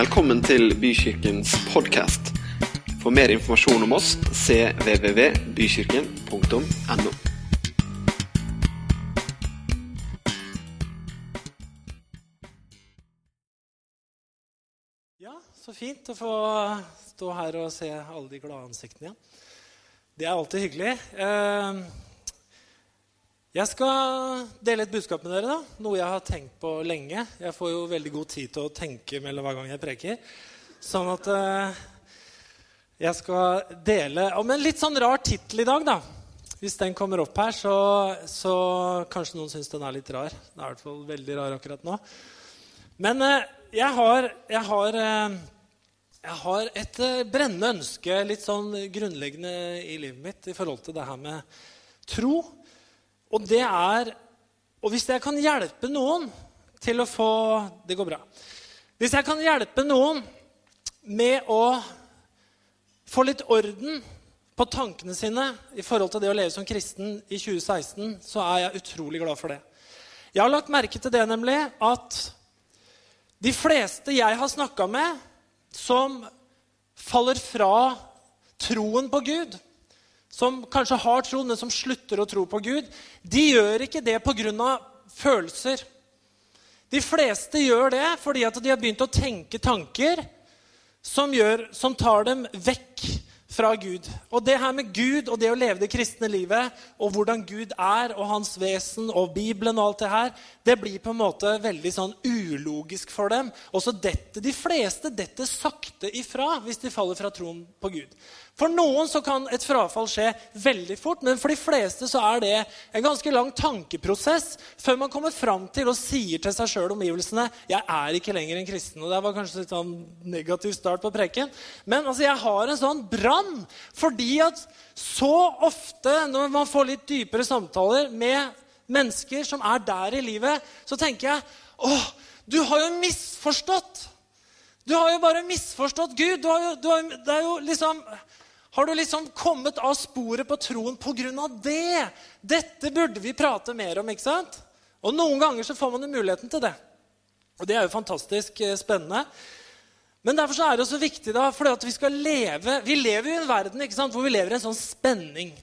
Velkommen til Bykirkens podkast. For mer informasjon om oss cvvvbykirken.no. Ja, så fint å få stå her og se alle de glade ansiktene igjen. Det er alltid hyggelig. Jeg skal dele et budskap med dere, da. noe jeg har tenkt på lenge. Jeg får jo veldig god tid til å tenke mellom hver gang jeg preker. Sånn at eh, jeg skal dele om en litt sånn rar tittel i dag, da. Hvis den kommer opp her, så, så kanskje noen syns den er litt rar. Den er i hvert fall veldig rar akkurat nå. Men eh, jeg har, jeg har eh, jeg har et eh, brennende ønske, litt sånn grunnleggende i livet mitt, i forhold til det her med tro. Og det er Og hvis jeg kan hjelpe noen til å få Det går bra. Hvis jeg kan hjelpe noen med å få litt orden på tankene sine i forhold til det å leve som kristen i 2016, så er jeg utrolig glad for det. Jeg har lagt merke til det, nemlig, at de fleste jeg har snakka med, som faller fra troen på Gud, som kanskje har tro, men som slutter å tro på Gud, de gjør ikke det pga. følelser. De fleste gjør det fordi at de har begynt å tenke tanker som, gjør, som tar dem vekk fra Gud. Og det her med Gud og det å leve det kristne livet og hvordan Gud er og hans vesen og Bibelen og alt det her, det blir på en måte veldig sånn ulogisk for dem. Og så detter de fleste detter sakte ifra hvis de faller fra troen på Gud. For noen så kan et frafall skje veldig fort, men for de fleste så er det en ganske lang tankeprosess før man kommer fram til og sier til seg sjøl omgivelsene 'Jeg er ikke lenger en kristen'. Og Det var kanskje litt sånn negativ start på preken. Men altså, jeg har en sånn brann fordi at så ofte når man får litt dypere samtaler med mennesker som er der i livet, så tenker jeg 'Å, du har jo misforstått'. Du har jo bare misforstått Gud. Du har jo, du har, det er jo liksom har du liksom kommet av sporet på troen pga. det? Dette burde vi prate mer om. ikke sant? Og noen ganger så får man jo muligheten til det. Og det er jo fantastisk eh, spennende. Men derfor så er det så viktig, da, for at vi skal leve Vi lever jo i en verden ikke sant, hvor vi lever i en sånn spenning.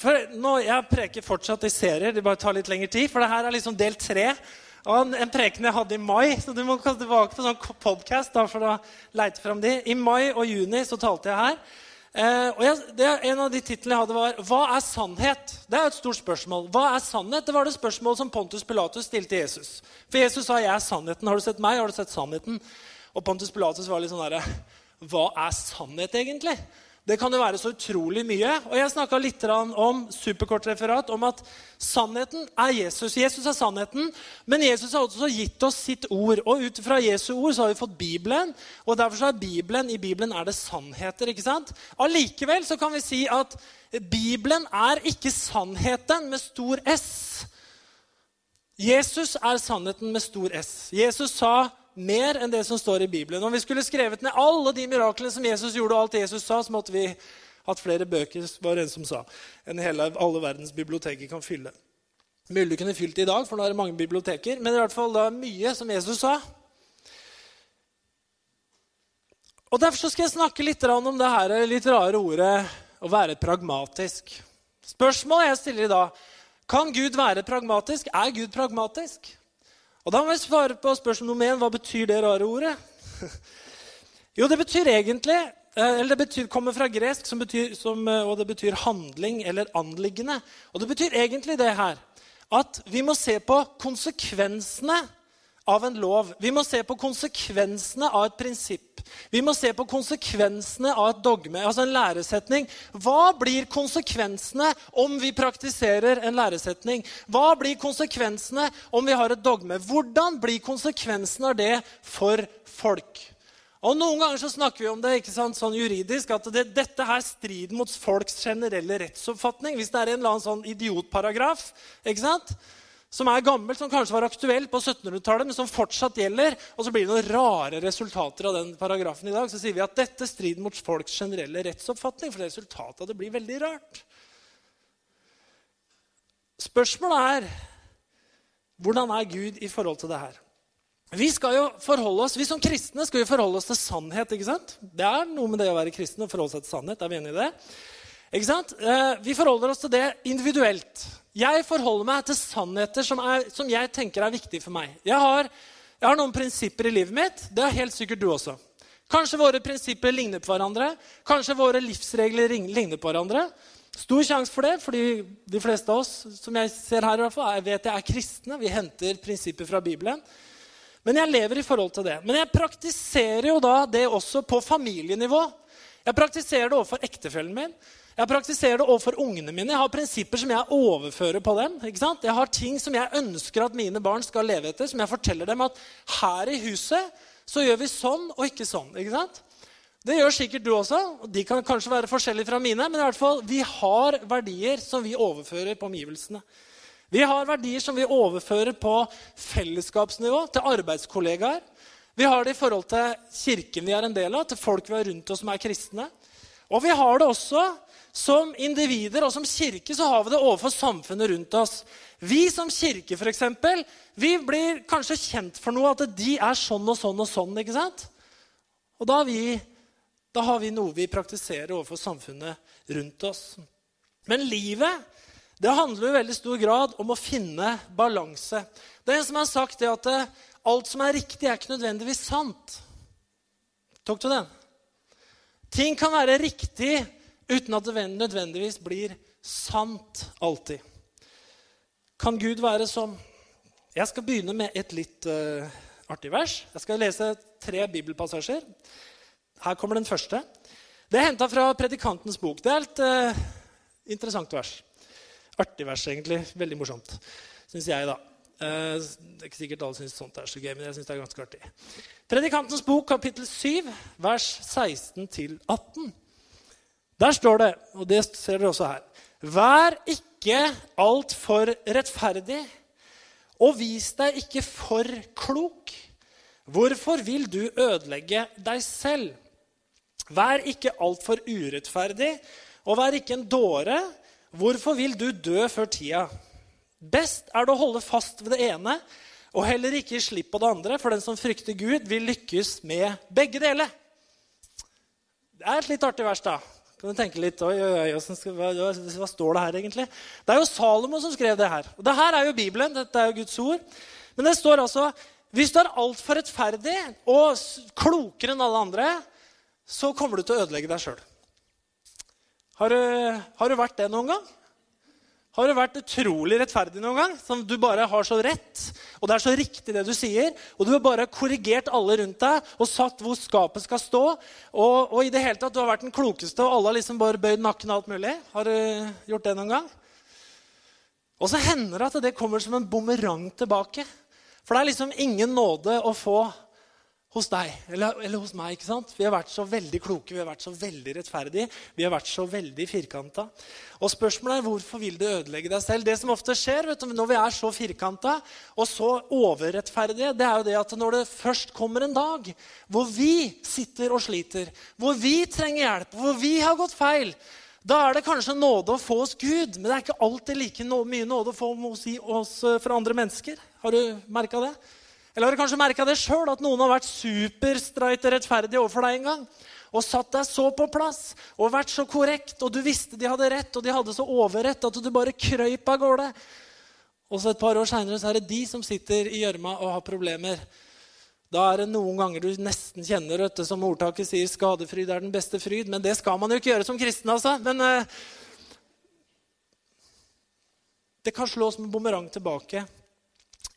For nå, Jeg preker fortsatt i serier. Det bare tar litt lengre tid. For det her er liksom del tre av en, en preken jeg hadde i mai. Så du må tilbake på sånn podcast da, for å leite fram de. I mai og juni så talte jeg her. Eh, og jeg, det, En av de titlene jeg hadde, var 'Hva er sannhet?' Det er et stort spørsmål. Hva er sannhet? Det var det spørsmålet som Pontus Pilatus stilte Jesus. For Jesus sa 'Jeg er sannheten'. Har du sett meg? Har du sett sannheten? Og Pontus Pilatus var litt sånn herre Hva er sannhet, egentlig? Det kan jo være så utrolig mye. Og jeg snakka litt om superkort referat, om at sannheten er Jesus. Jesus er sannheten, men Jesus har også gitt oss sitt ord. Og ut fra Jesu ord så har vi fått Bibelen, og derfor så er Bibelen, i Bibelen er det sannheter. ikke sant? Allikevel så kan vi si at Bibelen er ikke sannheten med stor S. Jesus er sannheten med stor S. Jesus sa mer enn det som står i Bibelen. Om vi skulle skrevet ned alle de miraklene som Jesus gjorde, og alt Jesus sa, så måtte vi hatt flere bøker var det en som sa, enn hele, alle verdens biblioteker kan fylle. Mulig du kunne fylt det i dag, for nå er det mange biblioteker. Men i hvert fall da mye som Jesus sa. Og Derfor skal jeg snakke litt om det her litt rare ordet å være pragmatisk. Spørsmålet jeg stiller i dag, kan Gud være pragmatisk? Er Gud pragmatisk? Og Da må vi svare på spørsmål nummer én. Hva betyr det rare ordet? jo, det betyr egentlig eller det betyr, kommer fra gresk, som betyr, som, og det betyr handling eller anliggende. Og det betyr egentlig det her at vi må se på konsekvensene av en lov. Vi må se på konsekvensene av et prinsipp. Vi må se på konsekvensene av et dogme, altså en læresetning. Hva blir konsekvensene om vi praktiserer en læresetning? Hva blir konsekvensene om vi har et dogme? Hvordan blir konsekvensene av det for folk? Og Noen ganger så snakker vi om det ikke sant, sånn juridisk, at det, dette her strider mot folks generelle rettsoppfatning. Hvis det er en eller annen sånn idiotparagraf ikke sant? Som er gammelt, som kanskje var aktuelt på 1700-tallet, men som fortsatt gjelder, og så blir det noen rare resultater av den paragrafen i dag, så sier vi at dette strider mot folks generelle rettsoppfatning, for resultatet av det blir veldig rart. Spørsmålet er hvordan er Gud i forhold til det her? vi skal jo forholde oss, vi som kristne skal jo forholde oss til sannhet. ikke sant? Det er noe med det å være kristen og forholde seg til sannhet. Er vi enige i det? Ikke sant? Eh, vi forholder oss til det individuelt. Jeg forholder meg til sannheter som, er, som jeg tenker er viktige for meg. Jeg har, jeg har, noen prinsipper i livet mitt. Det har helt sikkert du også. Kanskje våre prinsipper ligner på hverandre. Kanskje våre livsregler ligner på hverandre. Stor sjanse for det, fordi de fleste av oss som jeg ser her i hvert fall, vet jeg er kristne. Vi henter prinsipper fra Bibelen. Men jeg lever i forhold til det. Men jeg praktiserer jo da det også på familienivå. Jeg praktiserer det overfor ektefellen min. Jeg praktiserer det overfor ungene mine. Jeg har prinsipper som jeg overfører på dem. ikke sant? Jeg har ting som jeg ønsker at mine barn skal leve etter, som jeg forteller dem at her i huset så gjør vi sånn og ikke sånn. ikke sant? Det gjør sikkert du også. og De kan kanskje være forskjellige fra mine, men i hvert fall, vi har verdier som vi overfører på omgivelsene. Vi har verdier som vi overfører på fellesskapsnivå, til arbeidskollegaer. Vi har det i forhold til kirken vi er en del av, til folk vi har rundt oss som er kristne. Og vi har det også som individer og som kirke så har vi det overfor samfunnet rundt oss. Vi som kirke for eksempel, vi blir kanskje kjent for noe, at de er sånn og sånn og sånn. ikke sant? Og da har vi, da har vi noe vi praktiserer overfor samfunnet rundt oss. Men livet det handler i veldig stor grad om å finne balanse. Det er en som har sagt det at eh, alt som er riktig, er ikke nødvendigvis sant. Tok du den? Ting kan være riktig uten at det nødvendigvis blir sant alltid. Kan Gud være som Jeg skal begynne med et litt uh, artig vers. Jeg skal lese tre bibelpassasjer. Her kommer den første. Det er henta fra Predikantens bok. Det er et uh, interessant vers. Artig vers, egentlig. Veldig morsomt, syns jeg, da. Eh, det er ikke sikkert alle syns sånt er så gøy, men jeg syns det er ganske artig. Predikantens bok, kapittel 7, vers 16-18. Der står det, og det ser dere også her Vær ikke altfor rettferdig, og vis deg ikke for klok. Hvorfor vil du ødelegge deg selv? Vær ikke altfor urettferdig, og vær ikke en dåre. Hvorfor vil du dø før tida? Best er det å holde fast ved det ene og heller ikke gi slipp på det andre, for den som frykter Gud, vil lykkes med begge deler. Det er et litt artig vers, da. Kan du tenke litt, oi, oi, oi, hva, hva, står det her egentlig? Det er jo Salomo som skrev det her. Og det her er jo Bibelen. Dette er jo Guds ord. Men det står altså hvis du er altfor rettferdig og klokere enn alle andre, så kommer du til å ødelegge deg sjøl. Har, har, du vært det noen gang? Har du vært utrolig rettferdig noen gang? Som du bare har så rett, og det er så riktig det du sier. Og du har bare korrigert alle rundt deg og satt hvor skapet skal stå. Og, og i det hele tatt, du har vært den klokeste, og alle har liksom bare bøyd nakken og alt mulig. Har du gjort det noen gang? Og så hender det at det kommer som en bumerang tilbake. For det er liksom ingen nåde å få hos deg eller, eller, hos meg. ikke sant? Vi har vært så veldig kloke, vi har vært så veldig rettferdige, vi har vært så veldig firkanta. Og spørsmålet er hvorfor vil du ødelegge deg selv? Det som ofte skjer vet du, når vi er så firkanta og så overrettferdige, det er jo det at når det først kommer en dag hvor vi sitter og sliter, hvor vi trenger hjelp, hvor vi har gått feil, da er det kanskje nåde å få hos Gud, men det er ikke alltid like mye nåde å få hos oss eh, fra andre mennesker. Har du merka det? Eller har du kanskje merka det sjøl, at noen har vært superstreit og rettferdig overfor deg en gang? Og satt deg så på plass og vært så korrekt, og du visste de hadde rett, og de hadde så overrett at du bare krøyp av gårde. Og så et par år seinere er det de som sitter i gjørma og har problemer. Da er det noen ganger du nesten kjenner vet som ordtaket sier, 'skadefryd er den beste fryd'. Men det skal man jo ikke gjøre som kristen, altså. Men eh, det kan slå som en bumerang tilbake.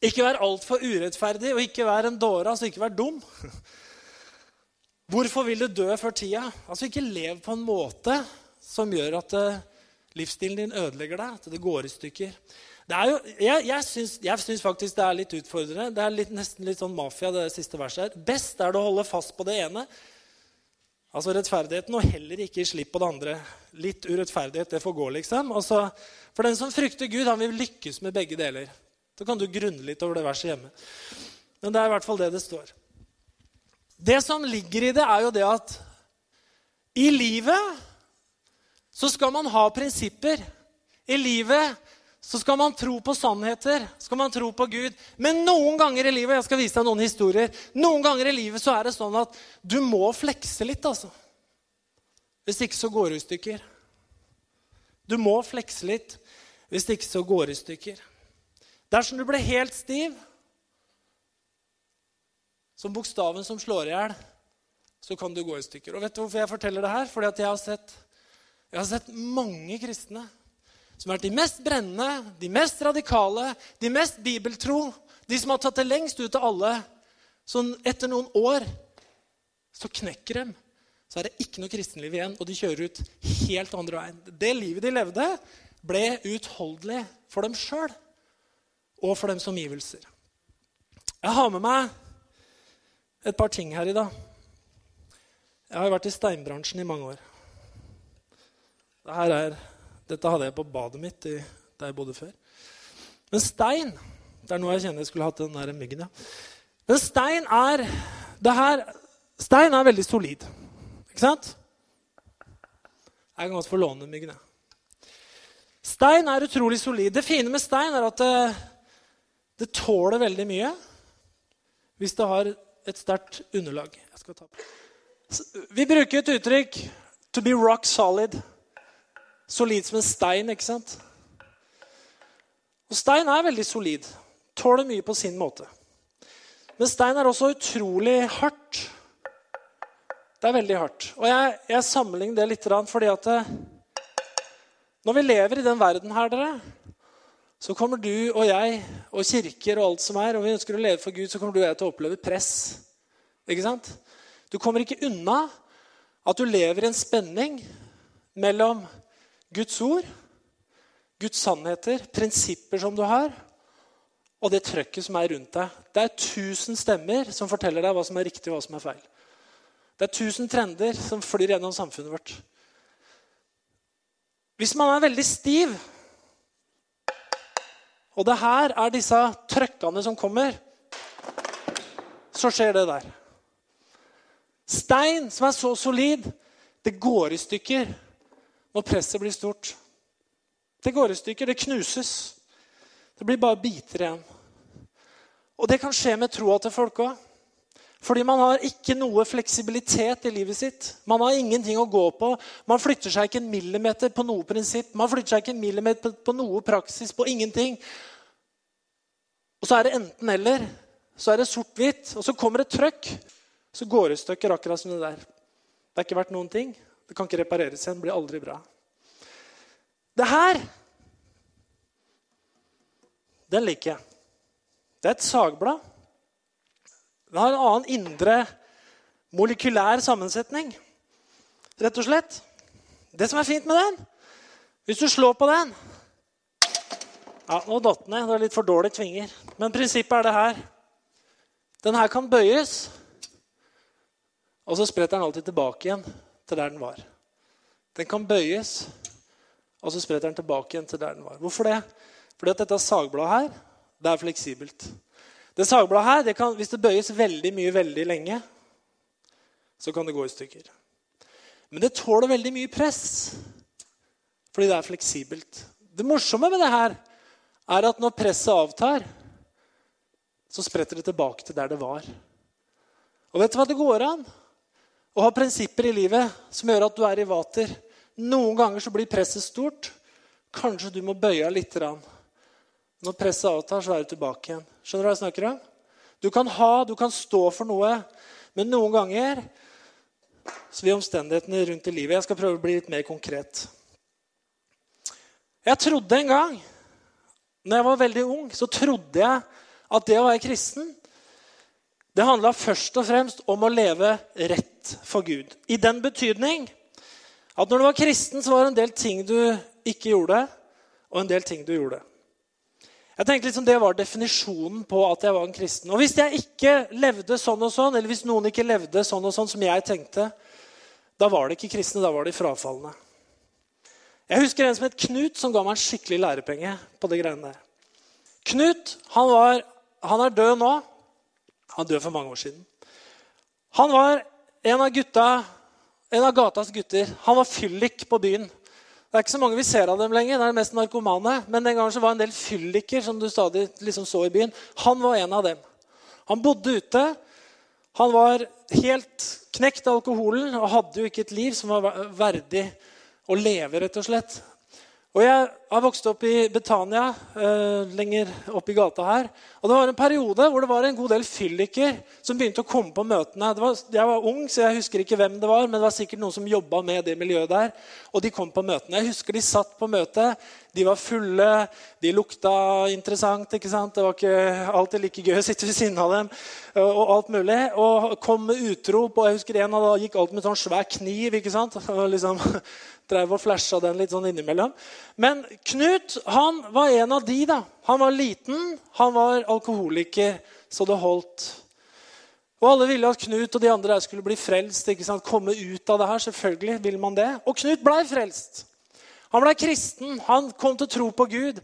Ikke vær altfor urettferdig, og ikke vær en dåre, altså ikke vær dum. Hvorfor vil du dø før tida? Altså Ikke lev på en måte som gjør at uh, livsstilen din ødelegger deg, at det går i stykker. Er jo, jeg jeg syns, jeg syns faktisk det er litt utfordrende. Det er litt, nesten litt sånn mafia, det siste verset her. Best er det å holde fast på det ene, altså rettferdigheten, og heller ikke gi slipp på det andre. Litt urettferdighet, det får gå, liksom. Altså, for den som frykter Gud, han vil lykkes med begge deler. Så kan du grunne litt over det verset hjemme. Men det er i hvert fall det det står. Det som ligger i det, er jo det at i livet så skal man ha prinsipper. I livet så skal man tro på sannheter, skal man tro på Gud. Men noen ganger i livet jeg skal vise deg noen historier, noen ganger i livet så er det sånn at du må flekse litt. altså. Hvis ikke så går det i stykker. Du må flekse litt. Hvis ikke så går det i stykker. Dersom du ble helt stiv, som bokstaven som slår i hjel, så kan du gå i stykker. Og vet du hvorfor jeg forteller det her? Fordi at jeg har sett, jeg har sett mange kristne som har vært de mest brennende, de mest radikale, de mest bibeltro, de som har tatt det lengst ut av alle. Så etter noen år så knekker dem. Så er det ikke noe kristenliv igjen, og de kjører ut helt andre veien. Det livet de levde, ble utholdelig for dem sjøl og for dems omgivelser. Jeg har med meg et par ting her i dag. Jeg har vært i steinbransjen i mange år. Dette er dette hadde jeg på badet mitt i, der jeg bodde før. Men stein Det er noe jeg kjenner jeg skulle hatt den der myggen. ja. Men stein er her, Stein er veldig solid. Ikke sant? Jeg kan godt få låne myggen. jeg. Stein er utrolig solid. Det fine med stein er at det, tåler veldig mye hvis det har et sterkt underlag. Vi bruker et uttrykk 'to be rock solid'. Solid som en stein, ikke sant? Og stein er veldig solid. Tåler mye på sin måte. Men stein er også utrolig hardt. Det er veldig hardt. Og jeg, jeg sammenligner det litt fordi at eh, når vi lever i den verden her, dere, så kommer du og jeg og kirker og alt som er, og vi ønsker å leve for Gud, så kommer du og jeg til å oppleve press. Ikke sant? Du kommer ikke unna at du lever i en spenning mellom Guds ord, Guds sannheter, prinsipper som du har, og det trøkket som er rundt deg. Det er tusen stemmer som forteller deg hva som er riktig og hva som er feil. Det er tusen trender som flyr gjennom samfunnet vårt. Hvis man er veldig stiv, og det her er disse trøkkene som kommer, så skjer det der. Stein som er så solid, det går i stykker når presset blir stort. Det går i stykker, det knuses. Det blir bare biter igjen. Og det kan skje med troa til folk òg. Fordi man har ikke noe fleksibilitet i livet sitt. Man har ingenting å gå på. Man flytter seg ikke en millimeter på noe prinsipp. Man flytter seg ikke en millimeter på noe praksis, på ingenting. Og så er det enten-eller. Så er det sort-hvitt. Og så kommer det trøkk. Så går det i stykker akkurat som det der. Det er ikke verdt noen ting. Det kan ikke repareres igjen. Det Blir aldri bra. Det her Den liker jeg. Det er et sagblad. Den har en annen indre molekylær sammensetning. Rett og slett. Det som er fint med den Hvis du slår på den Ja, nå datt den ned. Det er litt for dårlige tvinger. Men prinsippet er det her. Den her kan bøyes, og så spretter den alltid tilbake igjen til der den var. Den kan bøyes, og så spretter den tilbake igjen til der den var. Hvorfor det? Fordi at dette sagbladet her, det er fleksibelt. Det sagbladet her, det kan, Hvis det bøyes veldig mye veldig lenge, så kan det gå i stykker. Men det tåler veldig mye press fordi det er fleksibelt. Det morsomme med det her er at når presset avtar, så spretter det tilbake til der det var. Og vet du hva det går an? Å ha prinsipper i livet som gjør at du er i vater. Noen ganger så blir presset stort. Kanskje du må bøye deg litt. Når presset avtar, så er du tilbake igjen. Skjønner du hva jeg snakker om? Du kan ha, du kan stå for noe, men noen ganger så vil omstendighetene rundt i livet Jeg skal prøve å bli litt mer konkret. Jeg trodde en gang, når jeg var veldig ung, så trodde jeg at det å være kristen det handla først og fremst om å leve rett for Gud. I den betydning at når du var kristen, så var det en del ting du ikke gjorde, og en del ting du gjorde. Jeg tenkte liksom Det var definisjonen på at jeg var en kristen. Og Hvis jeg ikke levde sånn og sånn, eller hvis noen ikke levde sånn og sånn som jeg tenkte, da var det ikke kristne, da var de frafalne. Jeg husker en som het Knut, som ga meg en skikkelig lærepenge på det greiene der. Knut han, var, han er død nå. Han døde for mange år siden. Han var en av, gutta, en av gatas gutter. Han var fyllik på byen. Det er ikke så mange vi ser av dem lenger. det er mest narkomane. Men den gangen så var en del fylliker som du stadig liksom så i byen. Han var en av dem. Han bodde ute. Han var helt knekt av alkoholen og hadde jo ikke et liv som var verdig å leve, rett og slett. Og Jeg har vokst opp i Betania, eh, lenger opp i gata her. Og Det var en periode hvor det var en god del fylliker som begynte å komme på møtene. Var, jeg var ung, så jeg husker ikke hvem det var, men det var sikkert noen som jobba med det miljøet der. Og de kom på møtene. Jeg husker de satt på møtet. De var fulle, de lukta interessant. ikke sant? Det var ikke alltid like gøy å sitte ved siden av dem. Og alt mulig. Og kom med utrop. Og jeg husker en av dem gikk alt med sånn svær kniv. ikke sant? Og liksom drev og flasha den litt sånn innimellom. Men Knut han var en av de. da. Han var liten, han var alkoholiker, så det holdt. Og Alle ville at Knut og de andre skulle bli frelst. ikke sant? Komme ut av det her. Selvfølgelig vil man det. Og Knut blei frelst. Han ble kristen. Han kom til å tro på Gud.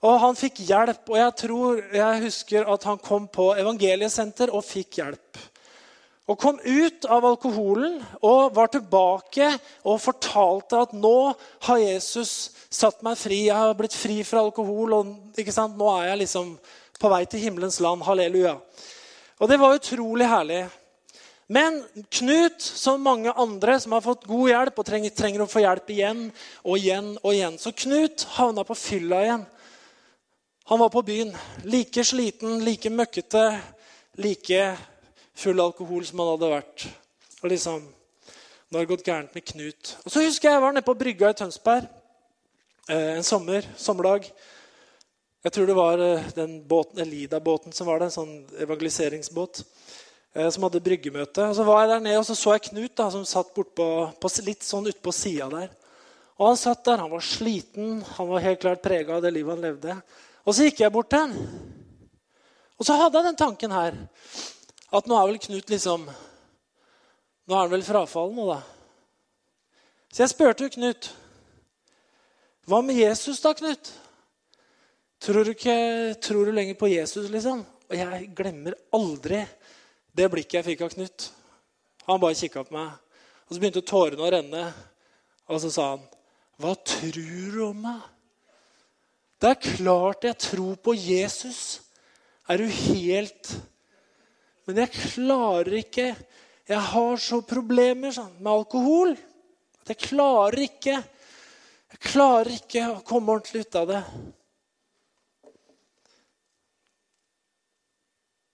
Og han fikk hjelp. Og jeg tror, jeg husker at han kom på evangeliesenter og fikk hjelp og kom ut av alkoholen og var tilbake og fortalte at nå har Jesus satt meg fri. Jeg har blitt fri fra alkohol, og nå er jeg liksom på vei til himmelens land. Halleluja. Og det var utrolig herlig. Men Knut, som mange andre som har fått god hjelp og trenger, trenger å få hjelp igjen og igjen og igjen Så Knut havna på fylla igjen. Han var på byen. Like sliten, like møkkete, like full alkohol som han hadde vært. Og liksom, Nå har det gått gærent med Knut. Og så husker Jeg jeg var nede på brygga i Tønsberg eh, en sommer, sommerdag. Jeg tror det var eh, den båten, Elida-båten som var det, en sånn evangeliseringsbåt. Eh, som hadde bryggemøte. Og Så var jeg der nede, og så så jeg Knut da, som satt bort på, på, litt sånn ute på sida der. Og Han satt der, han var sliten, han var helt klart prega av det livet han levde. Og så gikk jeg bort til han. Og så hadde jeg den tanken her at nå er vel Knut liksom Nå er han vel frafallen nå, da. Så jeg spurte Knut. Hva med Jesus, da, Knut? Tror du, ikke, tror du lenger på Jesus, liksom? Og jeg glemmer aldri det blikket jeg fikk av Knut. Han bare kikka på meg, og så begynte tårene å renne. Og så sa han, 'Hva tror du om meg?' Det er klart jeg tror på Jesus. Er du helt men jeg klarer ikke Jeg har så problemer sånn, med alkohol at jeg klarer ikke Jeg klarer ikke å komme ordentlig ut av det.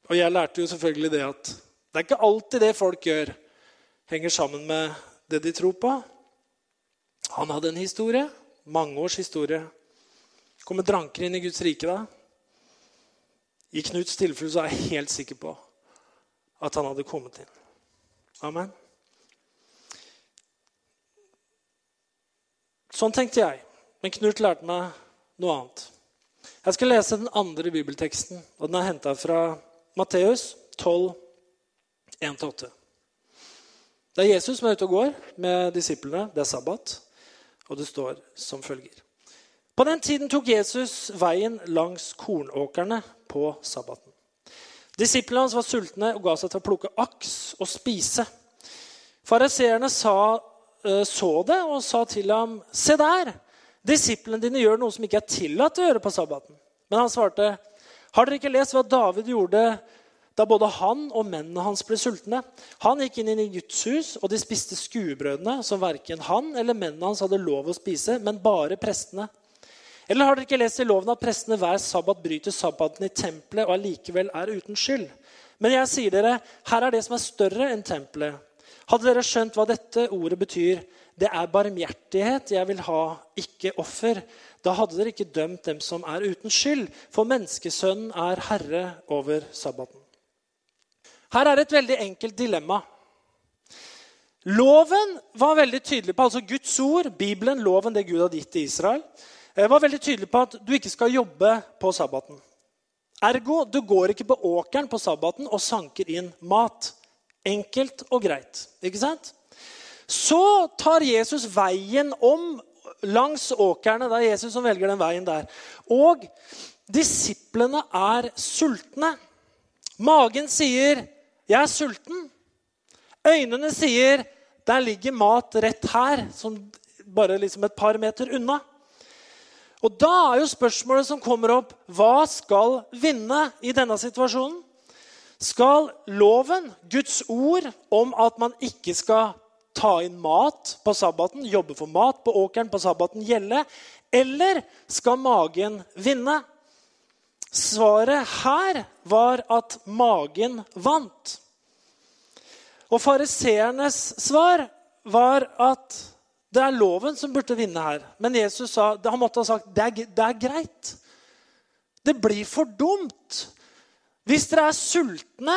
Og jeg lærte jo selvfølgelig det at det er ikke alltid det folk gjør, henger sammen med det de tror på. Han hadde en historie. Mange års historie. Kommer dranker inn i Guds rike da? I Knuts tilfelle så er jeg helt sikker på at han hadde kommet inn. Amen. Sånn tenkte jeg. Men Knut lærte meg noe annet. Jeg skal lese den andre bibelteksten, og den er henta fra Matteus 12, 1-8. Det er Jesus som er ute og går med disiplene. Det er sabbat, og det står som følger. På den tiden tok Jesus veien langs kornåkrene på sabbaten. Disiplene hans var sultne og ga seg til å plukke aks og spise. Fariseerne eh, så det og sa til ham, 'Se der! Disiplene dine gjør noe som ikke er tillatt å gjøre på sabbaten.' Men han svarte, 'Har dere ikke lest hva David gjorde da både han og mennene hans ble sultne?' 'Han gikk inn i Guds hus, og de spiste skuebrødene, som verken han eller mennene hans hadde lov å spise, men bare prestene.' Eller har dere ikke lest i loven at prestene hver sabbat bryter sabbaten i tempelet og allikevel er uten skyld? Men jeg sier dere, her er det som er større enn tempelet. Hadde dere skjønt hva dette ordet betyr, det er barmhjertighet jeg vil ha, ikke offer. Da hadde dere ikke dømt dem som er uten skyld, for menneskesønnen er herre over sabbaten. Her er et veldig enkelt dilemma. Loven var veldig tydelig på altså Guds ord, Bibelen, loven, det Gud hadde gitt til Israel. Var veldig tydelig på at du ikke skal jobbe på sabbaten. Ergo, du går ikke på åkeren på sabbaten og sanker inn mat. Enkelt og greit. Ikke sant? Så tar Jesus veien om langs åkrene. Det er Jesus som velger den veien der. Og disiplene er sultne. Magen sier 'Jeg er sulten'. Øynene sier 'Der ligger mat rett her', som bare liksom et par meter unna. Og da er jo spørsmålet som kommer opp, hva skal vinne i denne situasjonen? Skal loven, Guds ord om at man ikke skal ta inn mat på sabbaten, jobbe for mat på åkeren på sabbaten, gjelde? Eller skal magen vinne? Svaret her var at magen vant. Og fariseernes svar var at det er loven som burde vinne her. Men Jesus sa, han måtte ha sagt det det er greit. Det blir for dumt. Hvis dere er sultne,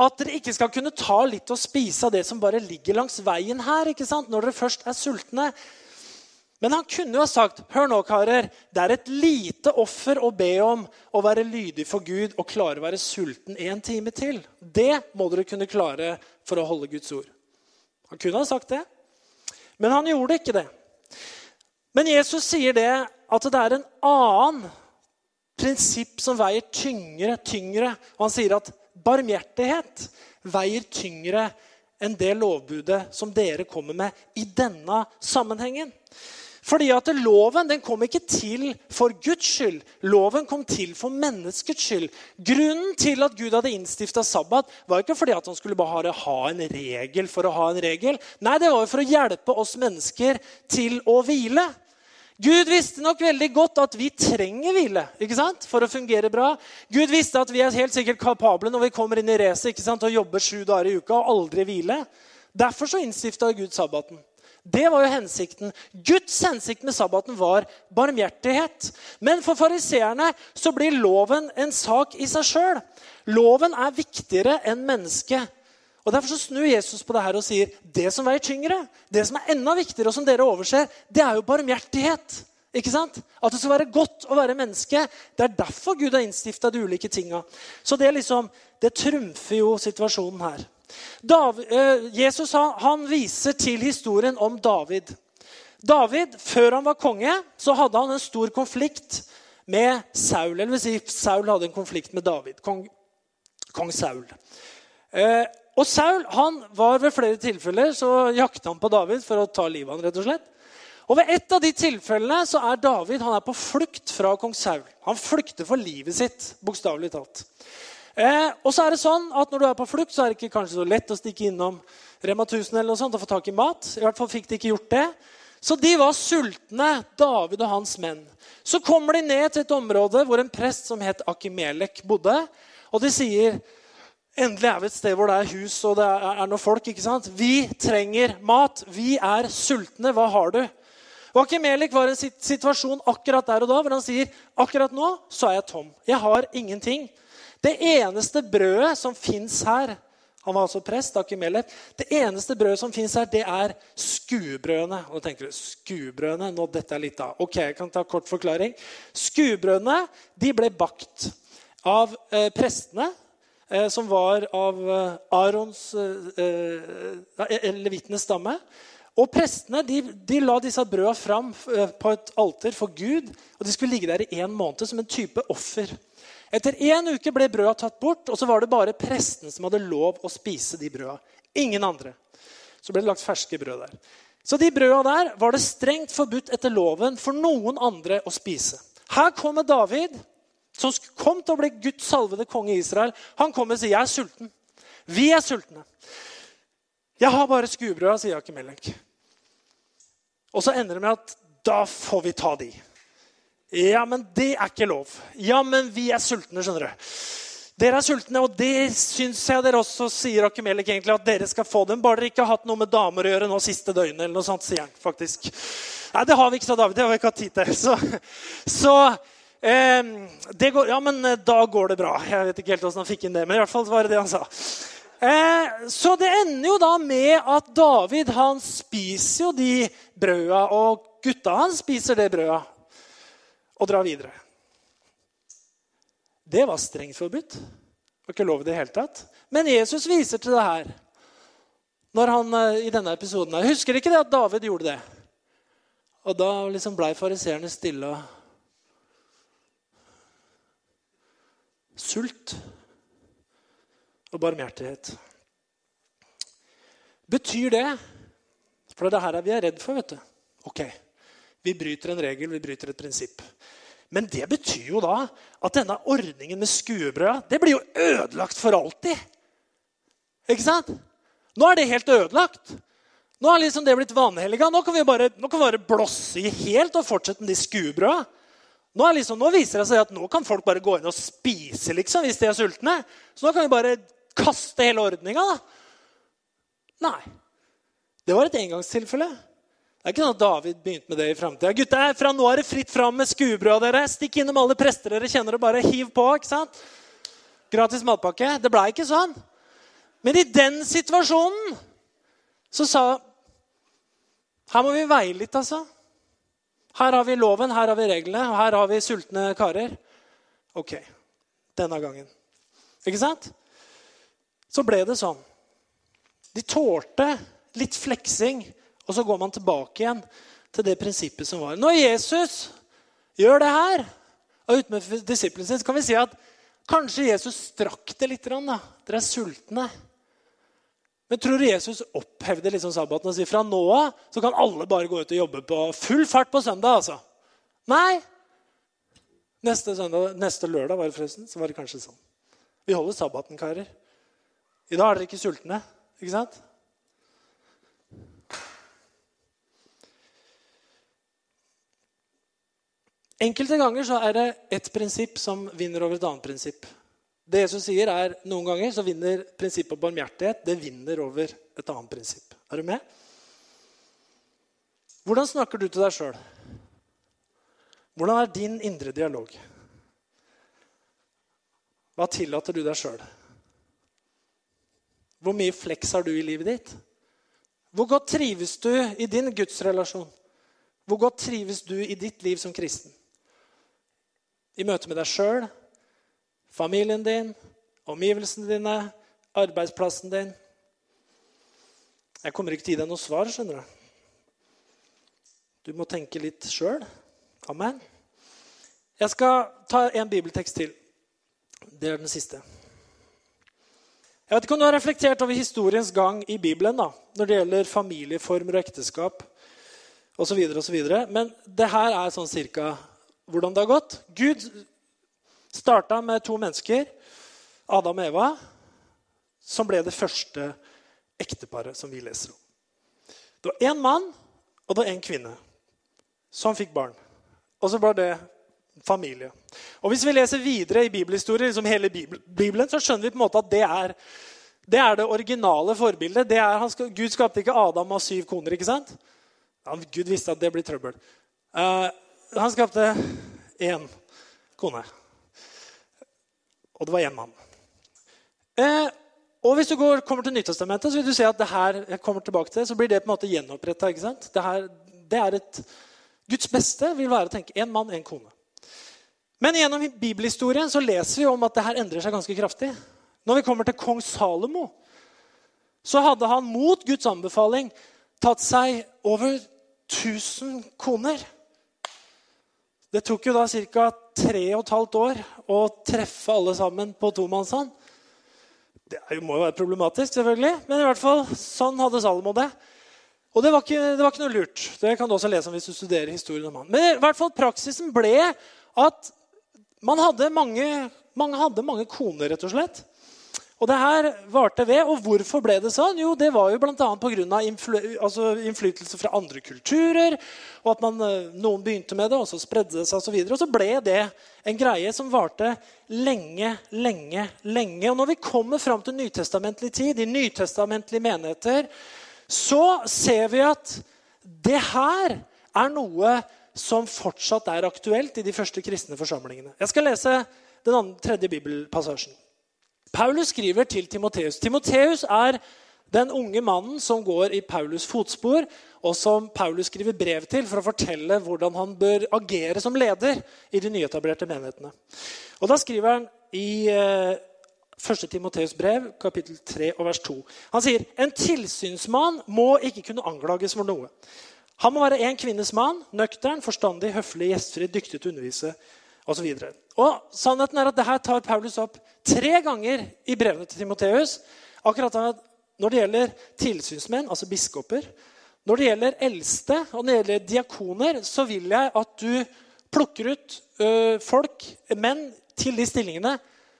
at dere ikke skal kunne ta litt og spise av det som bare ligger langs veien her. ikke sant? Når dere først er sultne. Men han kunne jo ha sagt hør nå, karer, det er et lite offer å be om å være lydig for Gud og klare å være sulten en time til. Det må dere kunne klare for å holde Guds ord. Han kunne ha sagt det, men han gjorde ikke det. Men Jesus sier det at det er en annen prinsipp som veier tyngre, tyngre. Og han sier at barmhjertighet veier tyngre enn det lovbudet som dere kommer med i denne sammenhengen. Fordi at Loven den kom ikke til for Guds skyld. Loven kom til for menneskets skyld. Grunnen til at Gud hadde innstifta sabbat, var ikke fordi at han skulle bare ha en regel for å ha en regel. Nei, det var for å hjelpe oss mennesker til å hvile. Gud visste nok veldig godt at vi trenger hvile ikke sant? for å fungere bra. Gud visste at vi er helt sikkert kapable når vi kommer inn i racet og jobber sju dager i uka og aldri hvile. Derfor så innstifta Gud sabbaten. Det var jo hensikten. Guds hensikt med sabbaten var barmhjertighet. Men for fariseerne så blir loven en sak i seg sjøl. Loven er viktigere enn mennesket. Og Derfor så snur Jesus på det her og sier det som veier tyngre, det som er enda viktigere, og som dere overser, det er jo barmhjertighet. Ikke sant? At det skal være godt å være menneske. Det er derfor Gud har innstifta de ulike tinga. Så det, liksom, det trumfer jo situasjonen her. David, eh, Jesus han, han viser til historien om David. David, Før han var konge, så hadde han en stor konflikt med Saul. Eller vil si, Saul hadde en konflikt med David. Kong, kong Saul. Eh, og Saul han var ved flere tilfeller så jakta han på David for å ta livet av han, rett og slett. Og Ved et av de tilfellene så er David han er på flukt fra kong Saul. Han flykter for livet sitt, bokstavelig talt. Eh, og så er det sånn at Når du er på flukt, så er det ikke kanskje så lett å stikke innom Rema 1000 eller noe sånt og få tak i mat. I hvert fall fikk de ikke gjort det. Så de var sultne, David og hans menn. Så kommer de ned til et område hvor en prest som het Akimelek, bodde. Og de sier Endelig er vi et sted hvor det er hus og det er noen folk. ikke sant? Vi trenger mat. Vi er sultne. Hva har du? Wakimelik var i en situasjon akkurat der og da hvor han sier akkurat nå så er jeg tom. Jeg har ingenting. Det eneste brødet som fins her Han var altså prest. Akimelek. Det eneste brødet som fins her, det er skuebrødene. Og da tenker du, skuebrødene, nå dette er litt av. Ok, jeg kan ta kort forklaring. Skuebrødene de ble bakt av eh, prestene som var av eh, Arons eh, levitenes stamme. Og Prestene de, de la disse brøda fram på et alter for Gud. og De skulle ligge der i en måned som en type offer. Etter én uke ble brøda tatt bort, og så var det bare prestene som hadde lov å spise de brøda. Ingen andre. Så ble det lagt ferske brød der. Så de brøda der var det strengt forbudt etter loven for noen andre å spise. Her kommer David som kom til å bli Guds salvede konge i Israel, han kommer og sier, 'Jeg er sulten. Vi er sultne.' 'Jeg har bare skuebrøda', sier Akimelek. Og så ender det med at da får vi ta de. Ja, men det er ikke lov. Ja, men vi er sultne, skjønner du. Dere er sultne, og det syns jeg dere også sier Akimelek egentlig, at dere skal få dem. Bare dere ikke har hatt noe med damer å gjøre nå siste døgnet. eller noe sånt, sier han faktisk. Nei, det har vi ikke, sa David. Det har vi ikke hatt tid til. Så, så Eh, går, ja, men eh, da går det bra. Jeg vet ikke helt hvordan han fikk inn det, men i hvert fall var det det han sa. Eh, så det ender jo da med at David han spiser jo de brøda, og gutta hans spiser det brøda og drar videre. Det var strengt forbudt. Det var ikke lov i det hele tatt. Men Jesus viser til det her når han, eh, i denne episoden. Husker ikke det at David gjorde det? Og da liksom blei fariseerne stille. og sult og barmhjertighet. Betyr det For det er her er vi er redd for. vet du. Ok, vi bryter en regel, vi bryter et prinsipp. Men det betyr jo da at denne ordningen med skuebrød det blir jo ødelagt for alltid. Ikke sant? Nå er det helt ødelagt. Nå har liksom det blitt vanhelliga. Nå kan vi bare, nå kan vi bare blåse i helt og fortsette med de skuebrøda. Nå, liksom, nå, viser det seg at nå kan folk bare gå inn og spise liksom, hvis de er sultne. Så nå kan vi bare kaste hele ordninga. Nei. Det var et engangstilfelle. Det er ikke sånn at David begynte med det i framtida. Gutta, fra nå er det fritt fram med skuebrød. dere. Stikk innom alle prester dere kjenner, og bare hiv på. ikke sant? Gratis matpakke. Det blei ikke sånn. Men i den situasjonen så sa Her må vi veie litt, altså. Her har vi loven, her har vi reglene, og her har vi sultne karer. Ok, denne gangen. Ikke sant? Så ble det sånn. De tålte litt fleksing og så går man tilbake igjen til det prinsippet som var. Når Jesus gjør det her, og ute med disiplene sine, så kan vi si at kanskje Jesus strakk det litt. Da. Dere er sultne. Men tror du Jesus opphevde liksom sabbaten og sier fra nå av så kan alle bare gå ut og jobbe på full fart på søndag? altså? Nei. Neste, søndag, neste lørdag var det forresten, så var det kanskje sånn. Vi holder sabbaten, karer. I dag er dere ikke sultne. ikke sant? Enkelte ganger så er det ett prinsipp som vinner over et annet prinsipp. Det Jesus sier er Noen ganger så vinner prinsippet om barmhjertighet det vinner over et annet prinsipp. Er du med? Hvordan snakker du til deg sjøl? Hvordan er din indre dialog? Hva tillater du deg sjøl? Hvor mye fleks har du i livet ditt? Hvor godt trives du i din gudsrelasjon? Hvor godt trives du i ditt liv som kristen? i møte med deg sjøl, familien din, omgivelsene dine, arbeidsplassen din. Jeg kommer ikke til å gi deg noe svar, skjønner du. Du må tenke litt sjøl. Amen. Jeg skal ta en bibeltekst til. Det er den siste. Jeg vet ikke om du har reflektert over historiens gang i Bibelen da, når det gjelder familieformer og ekteskap osv., men det her er sånn cirka hvordan det har gått. Gud starta med to mennesker, Adam og Eva, som ble det første ekteparet som vi leser om. Det var én mann og det var én kvinne som fikk barn. Og så ble det familie. Og Hvis vi leser videre i bibelhistorie, liksom hele Bibelen, så skjønner vi på en måte at det er det, er det originale forbildet. Det er, skal, Gud skapte ikke Adam av syv koner. ikke sant? Ja, Gud visste at det blir trøbbel. Uh, han skapte én kone. Og det var én mann. Eh, og hvis du går, kommer til Nytestamentet, så vil du se at det her jeg kommer tilbake til, så blir det på en måte gjenoppretta. Det, det er et Guds beste vil være å tenke én mann, én kone. Men gjennom bibelhistorien så leser vi om at det her endrer seg ganske kraftig. Når vi kommer til kong Salomo, så hadde han mot Guds anbefaling tatt seg over 1000 koner. Det tok jo da ca. tre og et halvt år å treffe alle sammen på tomannshånd. Det må jo være problematisk, selvfølgelig, men i hvert fall, sånn hadde Salomo det. Og det var, ikke, det var ikke noe lurt. Det kan du også lese om hvis du studerer historien om han. Men i hvert fall praksisen ble at man hadde mange, mange hadde mange koner, rett og slett. Og det her varte ved. Og hvorfor ble det sånn? Jo, det var jo bl.a. pga. Influ, altså innflytelse fra andre kulturer. Og at man, eh, noen begynte med det, og så spredde det seg osv. Og, så og så ble det en greie som varte lenge, lenge, lenge. Og når vi kommer fram til nytestamentlig tid, i nytestamentlige menigheter, så ser vi at det her er noe som fortsatt er aktuelt i de første kristne forsamlingene. Jeg skal lese den andre, tredje bibelpassasjen. Paulus skriver til Timoteus. Timoteus er den unge mannen som går i Paulus' fotspor, og som Paulus skriver brev til for å fortelle hvordan han bør agere som leder i de nyetablerte menighetene. Og Da skriver han i eh, 1. Timoteus brev, kapittel 3, og vers 2. Han sier en tilsynsmann må ikke kunne anklages for noe. Han må være en kvinnes mann, nøktern, forstandig, høflig, gjestfri, dyktig til å undervise osv. Og sannheten er at det her tar Paulus opp tre ganger i brevene til Timoteus. Akkurat når det gjelder tilsynsmenn, altså biskoper, Når det gjelder eldste og når det gjelder diakoner, så vil jeg at du plukker ut ø, folk, menn, til de stillingene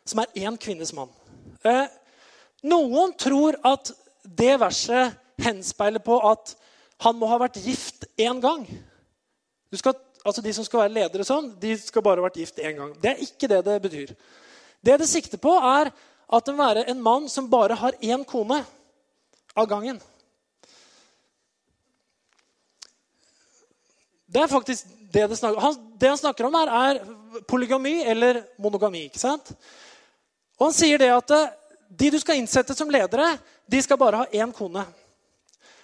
som er én kvinnes mann. Eh, noen tror at det verset henspeiler på at han må ha vært gift én gang. Du Skal, altså De som skal være ledere sånn, de skal bare ha vært gift én gang. Det er ikke det det betyr. Det det sikter på, er at det må være en mann som bare har én kone av gangen. Det er faktisk det det snakker han, Det han snakker om, her, er polygami eller monogami. ikke sant? Og han sier det at eh, de du skal innsette som ledere, de skal bare ha én kone.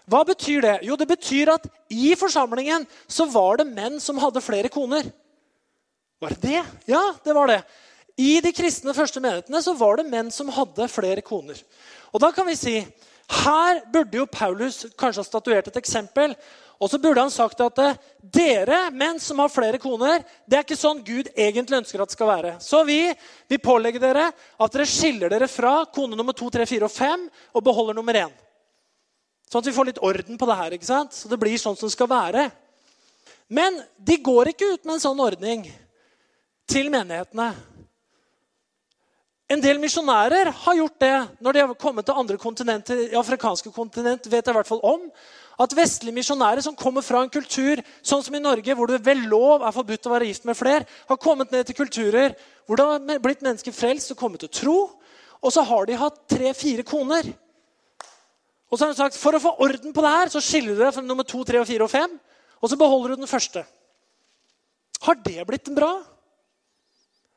Hva betyr det? Jo, det betyr at i forsamlingen så var det menn som hadde flere koner. Var det det? Ja, det var det. I de kristne første menighetene så var det menn som hadde flere koner. Og da kan vi si her burde jo Paulus kanskje ha statuert et eksempel og så burde han sagt at eh, dere menn som har flere koner, det er ikke sånn Gud egentlig ønsker at det skal være. Så vi vil pålegge dere at dere skiller dere fra kone nummer to, tre, fire og fem og beholder nummer én. Sånn at vi får litt orden på det her. ikke sant? Så det blir sånn som det skal være. Men de går ikke ut med en sånn ordning til menighetene. En del misjonærer har gjort det når de har kommet til andre kontinenter. i afrikanske kontinent vet jeg i hvert fall om, At vestlige misjonærer som kommer fra en kultur sånn som i Norge, hvor det ved lov er forbudt å være gift med flere, har kommet ned til kulturer hvor det har blitt mennesker frelst og kommet til tro. Og så har de hatt tre-fire koner. Og så har hun sagt for å få orden på det her, så skiller du deg fra nummer to, tre, fire og fem. Og så beholder du den første. Har det blitt bra?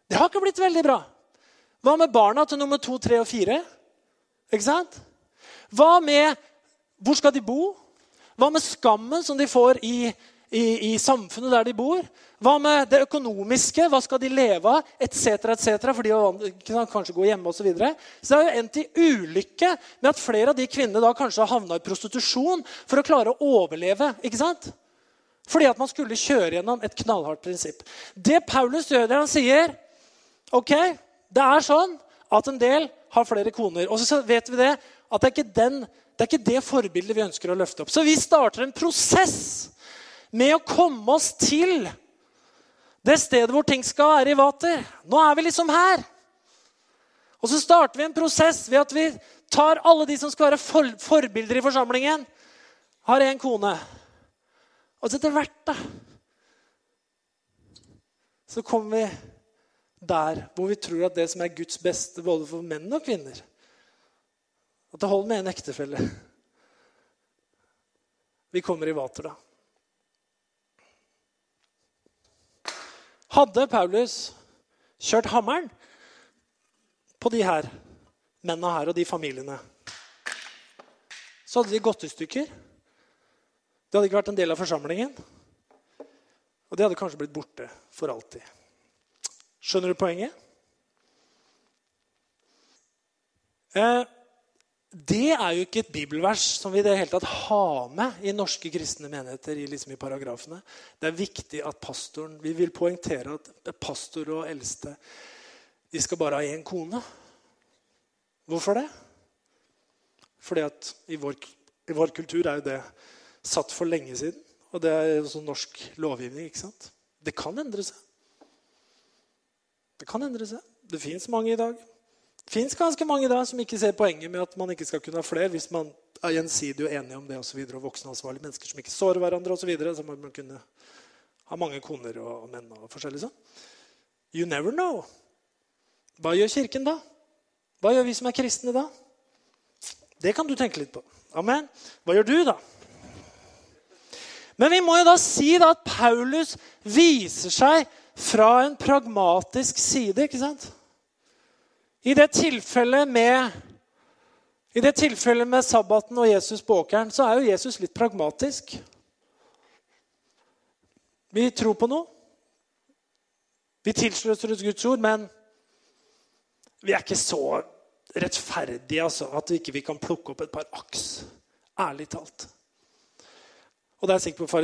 Det har ikke blitt veldig bra. Hva med barna til nummer to, tre og fire? Ikke sant? Hva med hvor skal de bo? Hva med skammen som de får i, i, i samfunnet der de bor? Hva med det økonomiske? Hva skal de leve av? Etc., etc. For de kan kanskje gå hjemme osv. Så, videre. så det har jo endt i ulykke med at flere av de kvinnene da kanskje har havna i prostitusjon for å klare å overleve. ikke sant? Fordi at man skulle kjøre gjennom et knallhardt prinsipp. Det Paulus gjør, han sier ok, det er sånn at en del har flere koner. Og så vet vi det, at det er ikke, den, det, er ikke det forbildet vi ønsker å løfte opp. Så vi starter en prosess med å komme oss til det stedet hvor ting skal være i vater. Nå er vi liksom her. Og så starter vi en prosess ved at vi tar alle de som skal være for, forbilder i forsamlingen, har én kone. Og så etter hvert, da Så kommer vi der hvor vi tror at det som er Guds beste både for menn og kvinner At det holder med en ektefelle. Vi kommer i vater, da. Hadde Paulus kjørt hammeren på de her mennene her og de familiene, så hadde de gått i stykker. Det hadde ikke vært en del av forsamlingen. Og de hadde kanskje blitt borte for alltid. Skjønner du poenget? Eh, det er jo ikke et bibelvers som vi det hele tatt har med i norske kristne menigheter. i, liksom i paragrafene. Det er viktig at pastoren, Vi vil poengtere at pastor og eldste de skal bare ha én kone. Hvorfor det? Fordi at i vår, i vår, kultur er jo det satt for lenge siden. Og det er sånn norsk lovgivning. ikke sant? Det kan endre seg. Det kan endre seg. Det fins mange i dag. Fins ganske mange der som ikke ser poenget med at man ikke skal kunne ha flere hvis man er gjensidig og enig om det. Og, og voksenansvarlige mennesker som ikke sårer hverandre osv. Så, videre, så må man kunne ha mange koner og menn og forskjellig sånn. You never know. Hva gjør Kirken da? Hva gjør vi som er kristne da? Det kan du tenke litt på. Amen. Hva gjør du, da? Men vi må jo da si da at Paulus viser seg fra en pragmatisk side. ikke sant? I det tilfellet med, i det tilfellet med sabbaten og Jesus på åkeren så er jo Jesus litt pragmatisk. Vi tror på noe. Vi tilsløser oss Guds ord, men vi er ikke så rettferdige altså, at vi ikke kan plukke opp et par aks. Ærlig talt. Og det er sikkert på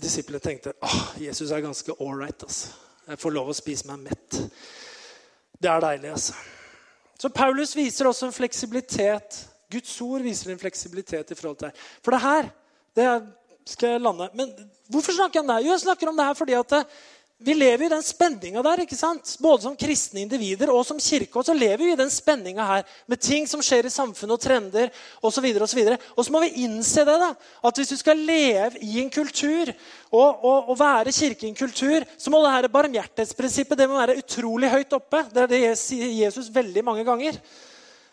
disiplene tenkte ah, Jesus er ganske ålreit. Altså. Jeg får lov å spise meg mett. Det er deilig, altså. Så Paulus viser også en fleksibilitet. Guds ord viser en fleksibilitet i forhold til det. For det her Det skal jeg lande. Men hvorfor snakker jeg om det? Jo, jeg snakker om det her fordi at eh, vi lever i den spenninga der. ikke sant? Både som kristne individer og som kirke. Og så lever vi i den spenninga her med ting som skjer i samfunnet, og trender osv. Og, så og, og så må vi innse det. da, At hvis du skal leve i en kultur og, og, og være kirke i en kultur, så må det her barmhjertighetsprinsippet det må være utrolig høyt oppe. Det er det sier Jesus veldig mange ganger.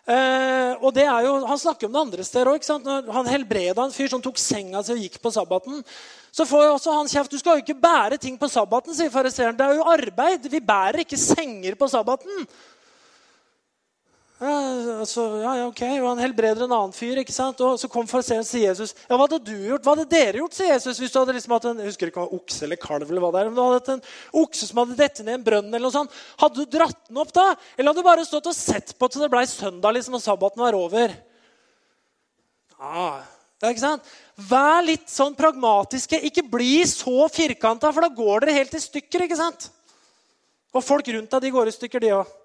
Eh, og det er jo, Han snakker om det andre steder òg. Han helbreda en fyr som tok senga si og gikk på sabbaten. Så får jo også han kjeft. Du skal jo ikke bære ting på sabbaten, sier fariseeren. Det er jo arbeid. Vi bærer ikke senger på sabbaten. Ja, altså, ja, ja, ok. Og han helbreder en annen fyr. ikke sant? Og Så kom fariseeren til Jesus. Ja, Hva hadde du gjort? Hva hadde dere gjort? sier Jesus. Hvis du hadde liksom hatt en jeg husker ikke hva okse eller kalv eller hva det er, men du hadde hatt en okse som hadde dettet ned en brønn, eller noe sånt. Hadde du dratt den opp da? Eller hadde du bare stått og sett på til det ble søndag liksom, og sabbaten var over? Ja, ikke sant? Vær litt sånn pragmatiske. Ikke bli så firkanta, for da går dere helt i stykker. ikke sant? Og folk rundt deg de går i stykker, de òg.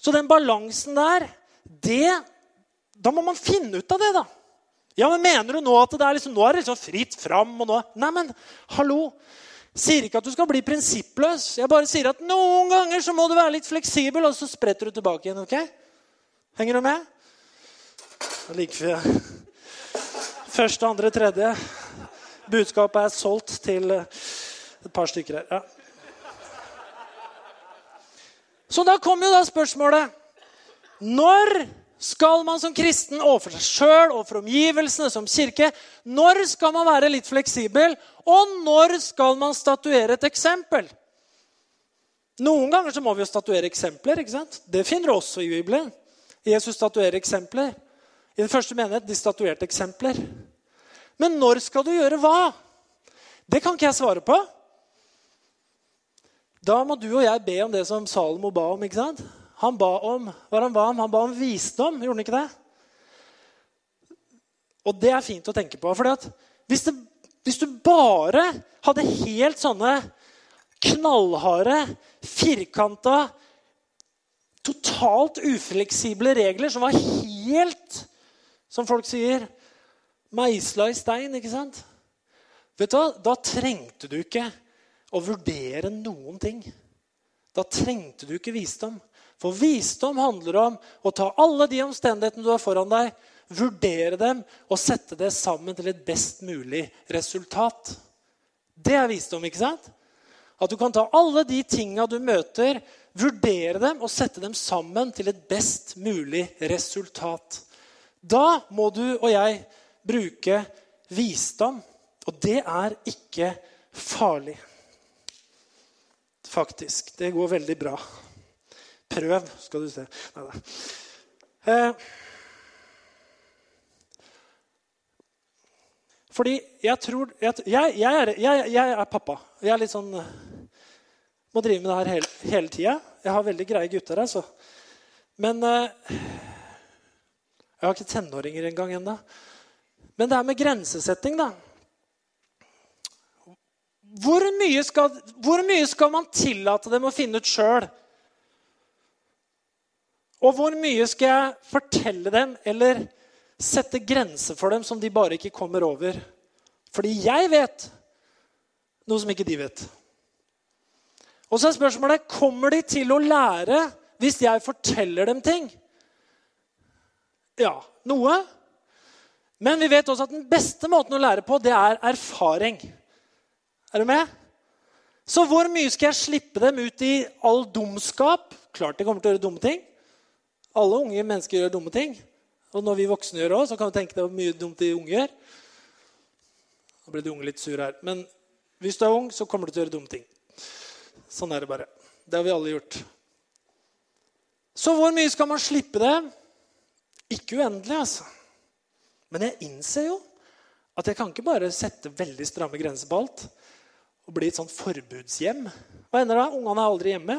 Så den balansen der, det Da må man finne ut av det, da. Ja, men Mener du nå at det er liksom, nå er det liksom fritt fram? og nå... Nei, men hallo. Sier ikke at du skal bli prinsippløs. Jeg bare sier at noen ganger så må du være litt fleksibel, og så spretter du tilbake igjen. ok? Henger du med? Like før. Første, andre, tredje. Budskapet er solgt til et par stykker her. Ja. Så da kommer jo da spørsmålet Når skal man som kristen overfor seg sjøl og for omgivelsene som kirke når skal man være litt fleksibel, og når skal man statuere et eksempel? Noen ganger så må vi jo statuere eksempler. ikke sant? Det finner du også i Bibelen. Jesus statuerer eksempler. I den første menighet de statuerte eksempler. Men når skal du gjøre hva? Det kan ikke jeg svare på. Da må du og jeg be om det som Salomo ba om. ikke sant? Han ba om hva han ba om? Han ba om visdom, gjorde han ikke det? Og det er fint å tenke på. For hvis, hvis, du bare hadde helt sånne knallharde, firkanta, totalt ufleksible regler som var helt, som folk sier, meisla i stein, ikke sant? Vet du hva? Da trengte du ikke å vurdere noen ting. Da trengte du ikke visdom. For visdom handler om å ta alle de omstendighetene du har foran deg, vurdere dem og sette det sammen til et best mulig resultat. Det er visdom, ikke sant? At du kan ta alle de tinga du møter, vurdere dem og sette dem sammen til et best mulig resultat. Da må du og jeg bruke visdom. Og det er ikke farlig faktisk. Det går veldig bra. Prøv, skal du se. Nei, eh, fordi jeg tror jeg, jeg, er, jeg, jeg, er, pappa. Jeg er litt sånn Må drive med det her hele, hele tida. Jeg har veldig greie gutter, altså. Men eh, Jeg har ikke tenåringer engang ennå. Men det er med grensesetting, da. Hvor mye, skal, hvor mye skal man tillate dem å finne ut sjøl? Og hvor mye skal jeg fortelle dem eller sette grenser for dem som de bare ikke kommer over? Fordi jeg vet noe som ikke de vet. Og så er spørsmålet kommer de til å lære hvis jeg forteller dem ting. Ja, noe. Men vi vet også at den beste måten å lære på, det er erfaring. Er du med? Så hvor mye skal jeg slippe dem ut i all dumskap? Klart de kommer til å gjøre dumme ting. Alle unge mennesker gjør dumme ting. Og når vi voksne gjør det òg, så kan du tenke deg hvor mye dumt de unge gjør. Nå ble de unge litt sur her. Men hvis du er ung, så kommer du til å gjøre dumme ting. Sånn er det bare. Det har vi alle gjort. Så hvor mye skal man slippe det? Ikke uendelig, altså. Men jeg innser jo at jeg kan ikke bare sette veldig stramme grenser på alt og bli et sånt forbudshjem. Hva ender da? Ungene er aldri hjemme.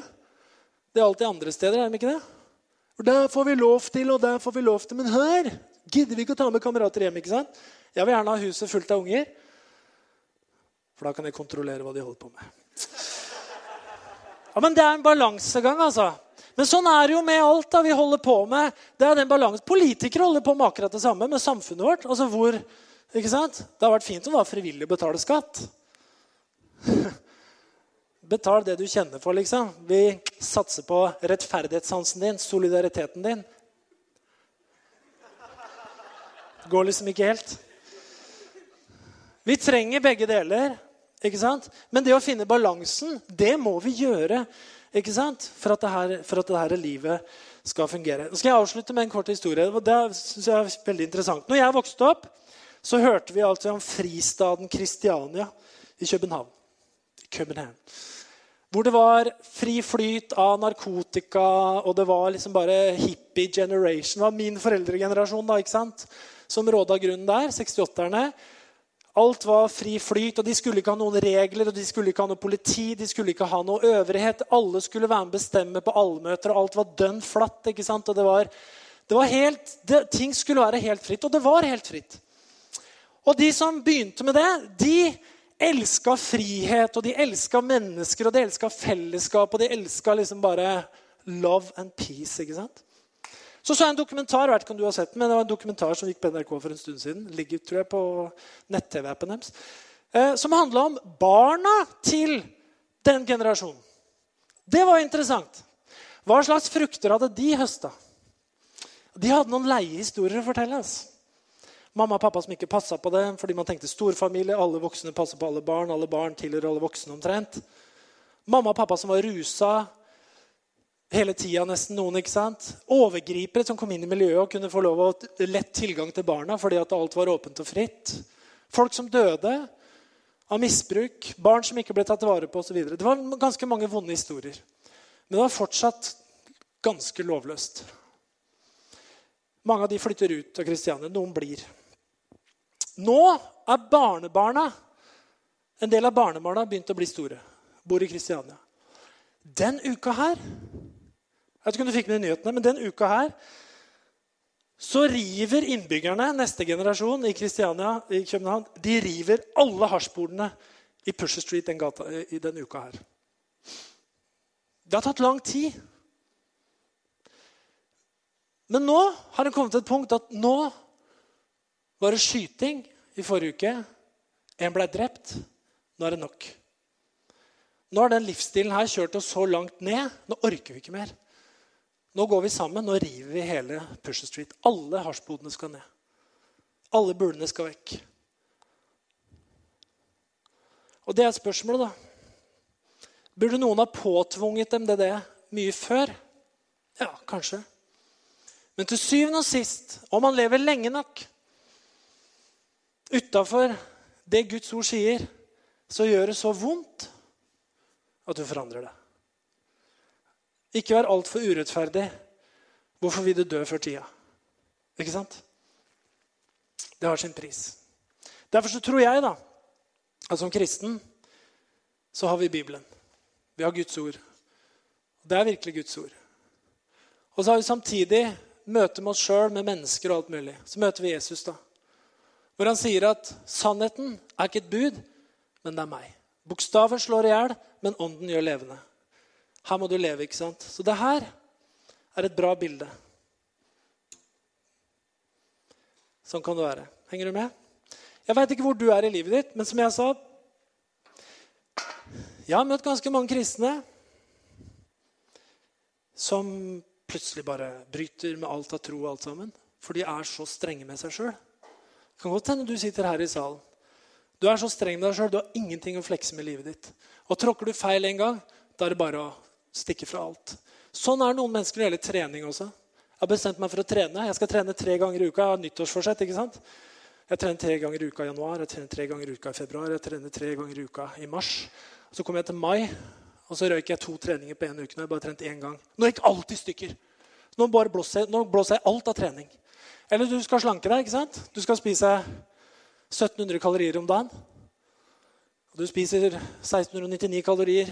Det er alltid andre steder. er de ikke det? For Der får vi lov til, og der får vi lov til. Men her gidder vi ikke å ta med kamerater hjem. ikke sant? Jeg vil gjerne ha huset fullt av unger. For da kan jeg kontrollere hva de holder på med. Ja, Men det er en balansegang, altså. Men sånn er det jo med alt da vi holder på med. Det er den balansen. Politikere holder på med akkurat det samme med samfunnet vårt. Altså hvor Ikke sant? Det har vært fint å var frivillig å betale skatt. Betal det du kjenner for, liksom. Vi satser på rettferdighetssansen din, solidariteten din. Det går liksom ikke helt. Vi trenger begge deler, ikke sant? Men det å finne balansen, det må vi gjøre ikke sant? For at, det her, for at det her livet skal fungere. Nå skal jeg avslutte med en kort historie. Det synes jeg er veldig interessant. Når jeg vokste opp, så hørte vi altså om fristaden Kristiania i København. København. Hvor det var fri flyt av narkotika, og det var liksom bare hippie generation. Det var min foreldregenerasjon da, ikke sant? som råda grunnen der. 68-erne. Alt var fri flyt, og de skulle ikke ha noen regler, og de skulle ikke ha noe politi, de skulle ikke ha noe øvrighet. Alle skulle være med å bestemme på allmøter, og alt var dønn flatt. ikke sant? Og det var, det var helt, det, ting skulle være helt fritt, og det var helt fritt. Og de som begynte med det, de elska frihet, og de elska mennesker, og de elska fellesskap, og de elska liksom bare love and peace. ikke sant? Så så jeg en dokumentar vet ikke om du har sett den, men det var en dokumentar som gikk på NRK for en stund siden. ligger tror jeg, på nett-TV-appen deres, eh, Som handla om barna til den generasjonen. Det var interessant. Hva slags frukter hadde de høsta? De hadde noen leie historier å fortelle. oss. Mamma og pappa som ikke passa på det fordi man tenkte storfamilie. Alle voksne passer på alle barn. Alle barn tilhører alle voksne omtrent. Mamma og pappa som var rusa hele tida, nesten noen. ikke sant? Overgripere som kom inn i miljøet og kunne få lov å lett tilgang til barna fordi at alt var åpent og fritt. Folk som døde av misbruk. Barn som ikke ble tatt vare på osv. Det var ganske mange vonde historier. Men det var fortsatt ganske lovløst. Mange av de flytter ut av Kristiania. Noen blir. Nå er barnebarna En del av barnebarna begynt å bli store. Bor i Kristiania. Den uka her Jeg vet ikke om du fikk med nyhetene, men den uka her så river innbyggerne, neste generasjon i Kristiania, i København, de river alle hasjbordene i Pusher Street den, gata, i den uka her. Det har tatt lang tid. Men nå har det kommet til et punkt at nå var det skyting i forrige uke. En ble drept. Nå er det nok. Nå har den livsstilen her kjørt oss så langt ned. Nå orker vi ikke mer. Nå går vi sammen. Nå river vi hele Pusher Street. Alle hasjbodene skal ned. Alle bulene skal vekk. Og det er spørsmålet, da. Burde noen ha påtvunget dem det, det mye før? Ja, kanskje. Men til syvende og sist, om man lever lenge nok utafor det Guds ord sier, så gjør det så vondt at du forandrer det. Ikke vær altfor urettferdig. Hvorfor vil du dø før tida? Ikke sant? Det har sin pris. Derfor så tror jeg da, at som kristen så har vi Bibelen. Vi har Guds ord. Det er virkelig Guds ord. Og så har vi samtidig møte med oss sjøl, med mennesker og alt mulig. Så møter vi Jesus, da. Hvor han sier at sannheten er ikke et bud, men det er meg. Bokstaven slår i hjel, men ånden gjør levende. Her må du leve, ikke sant? Så det her er et bra bilde. Sånn kan det være. Henger du med? Jeg veit ikke hvor du er i livet ditt, men som jeg sa Jeg har møtt ganske mange kristne som plutselig bare bryter med alt av tro og alt sammen. For de er så strenge med seg sjøl. Det kan godt hende du sitter her i salen du er så streng med deg sjøl. Du har ingenting å flekse med livet ditt. Og tråkker du feil en gang, da er det bare å stikke fra alt. Sånn er noen mennesker når det gjelder trening også. Jeg har bestemt meg for å trene. Jeg skal trene tre ganger i uka. Jeg har nyttårsforsett. ikke sant? Jeg trener tre ganger i uka i januar, jeg trener tre ganger i uka i februar, jeg trener tre ganger i uka i mars. Så kom jeg til mai, og så røyker jeg to treninger på én uke. Nå har jeg bare trent én gang. Nå gikk alt i stykker. Nå, bare blåser, nå blåser jeg alt av trening. Eller du skal slanke deg. ikke sant? Du skal spise 1700 kalorier om dagen. Og du spiser 1699 kalorier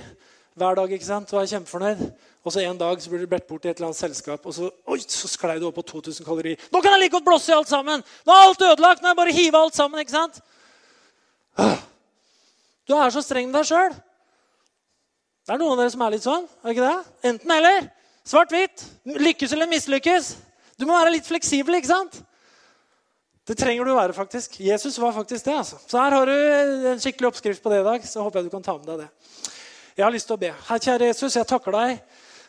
hver dag ikke sant? og er kjempefornøyd. Og så en dag så blir du bedt bort i et eller annet selskap, og så, oi, så sklei du opp på 2000 kalorier. Nå kan jeg like godt blåse i alt sammen! Nå er alt ødelagt! Nå er jeg bare hive alt sammen. ikke sant? Du er så streng med deg sjøl. Det er noen av dere som er litt sånn. er ikke det? Enten eller. Svart-hvitt. Lykkes eller mislykkes. Du må være litt fleksibel. ikke sant? Det trenger du å være, faktisk. Jesus var faktisk det. altså. Så her har du en skikkelig oppskrift på det i dag. så håper jeg du kan ta med deg det. Jeg har lyst til å be. Herre kjære Jesus, jeg takker deg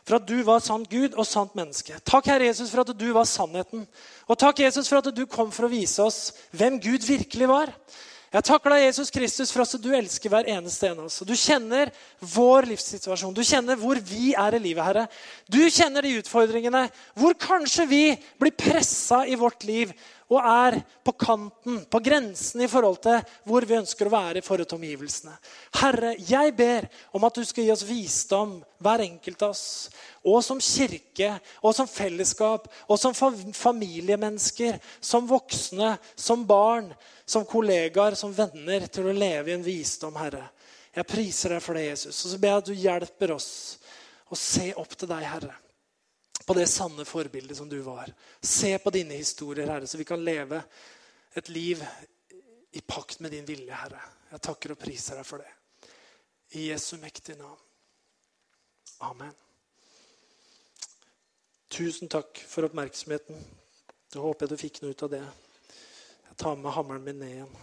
for at du var sant Gud og sant menneske. Takk, Herre Jesus, for at du var sannheten. Og takk, Jesus, for at du kom for å vise oss hvem Gud virkelig var. Jeg takker deg, Jesus Kristus, for at du elsker hver eneste en av oss. Du kjenner vår livssituasjon. Du kjenner hvor vi er i livet, Herre. Du kjenner de utfordringene hvor kanskje vi blir pressa i vårt liv og er på kanten, på grensen i forhold til hvor vi ønsker å være i forhold til omgivelsene. Herre, jeg ber om at du skal gi oss visdom, hver enkelt av oss. Og som kirke, og som fellesskap, og som familiemennesker, som voksne, som barn, som kollegaer, som venner, til å leve i en visdom, Herre. Jeg priser deg for det, Jesus. Og så ber jeg at du hjelper oss å se opp til deg, Herre på det sanne forbildet som du var. Se på dine historier, Herre, så vi kan leve et liv i pakt med din vilje, Herre. Jeg takker og priser deg for det. I Jesu mektige navn. Amen. Tusen takk for oppmerksomheten. Jeg håper jeg du fikk noe ut av det. Jeg tar med hammeren min ned igjen.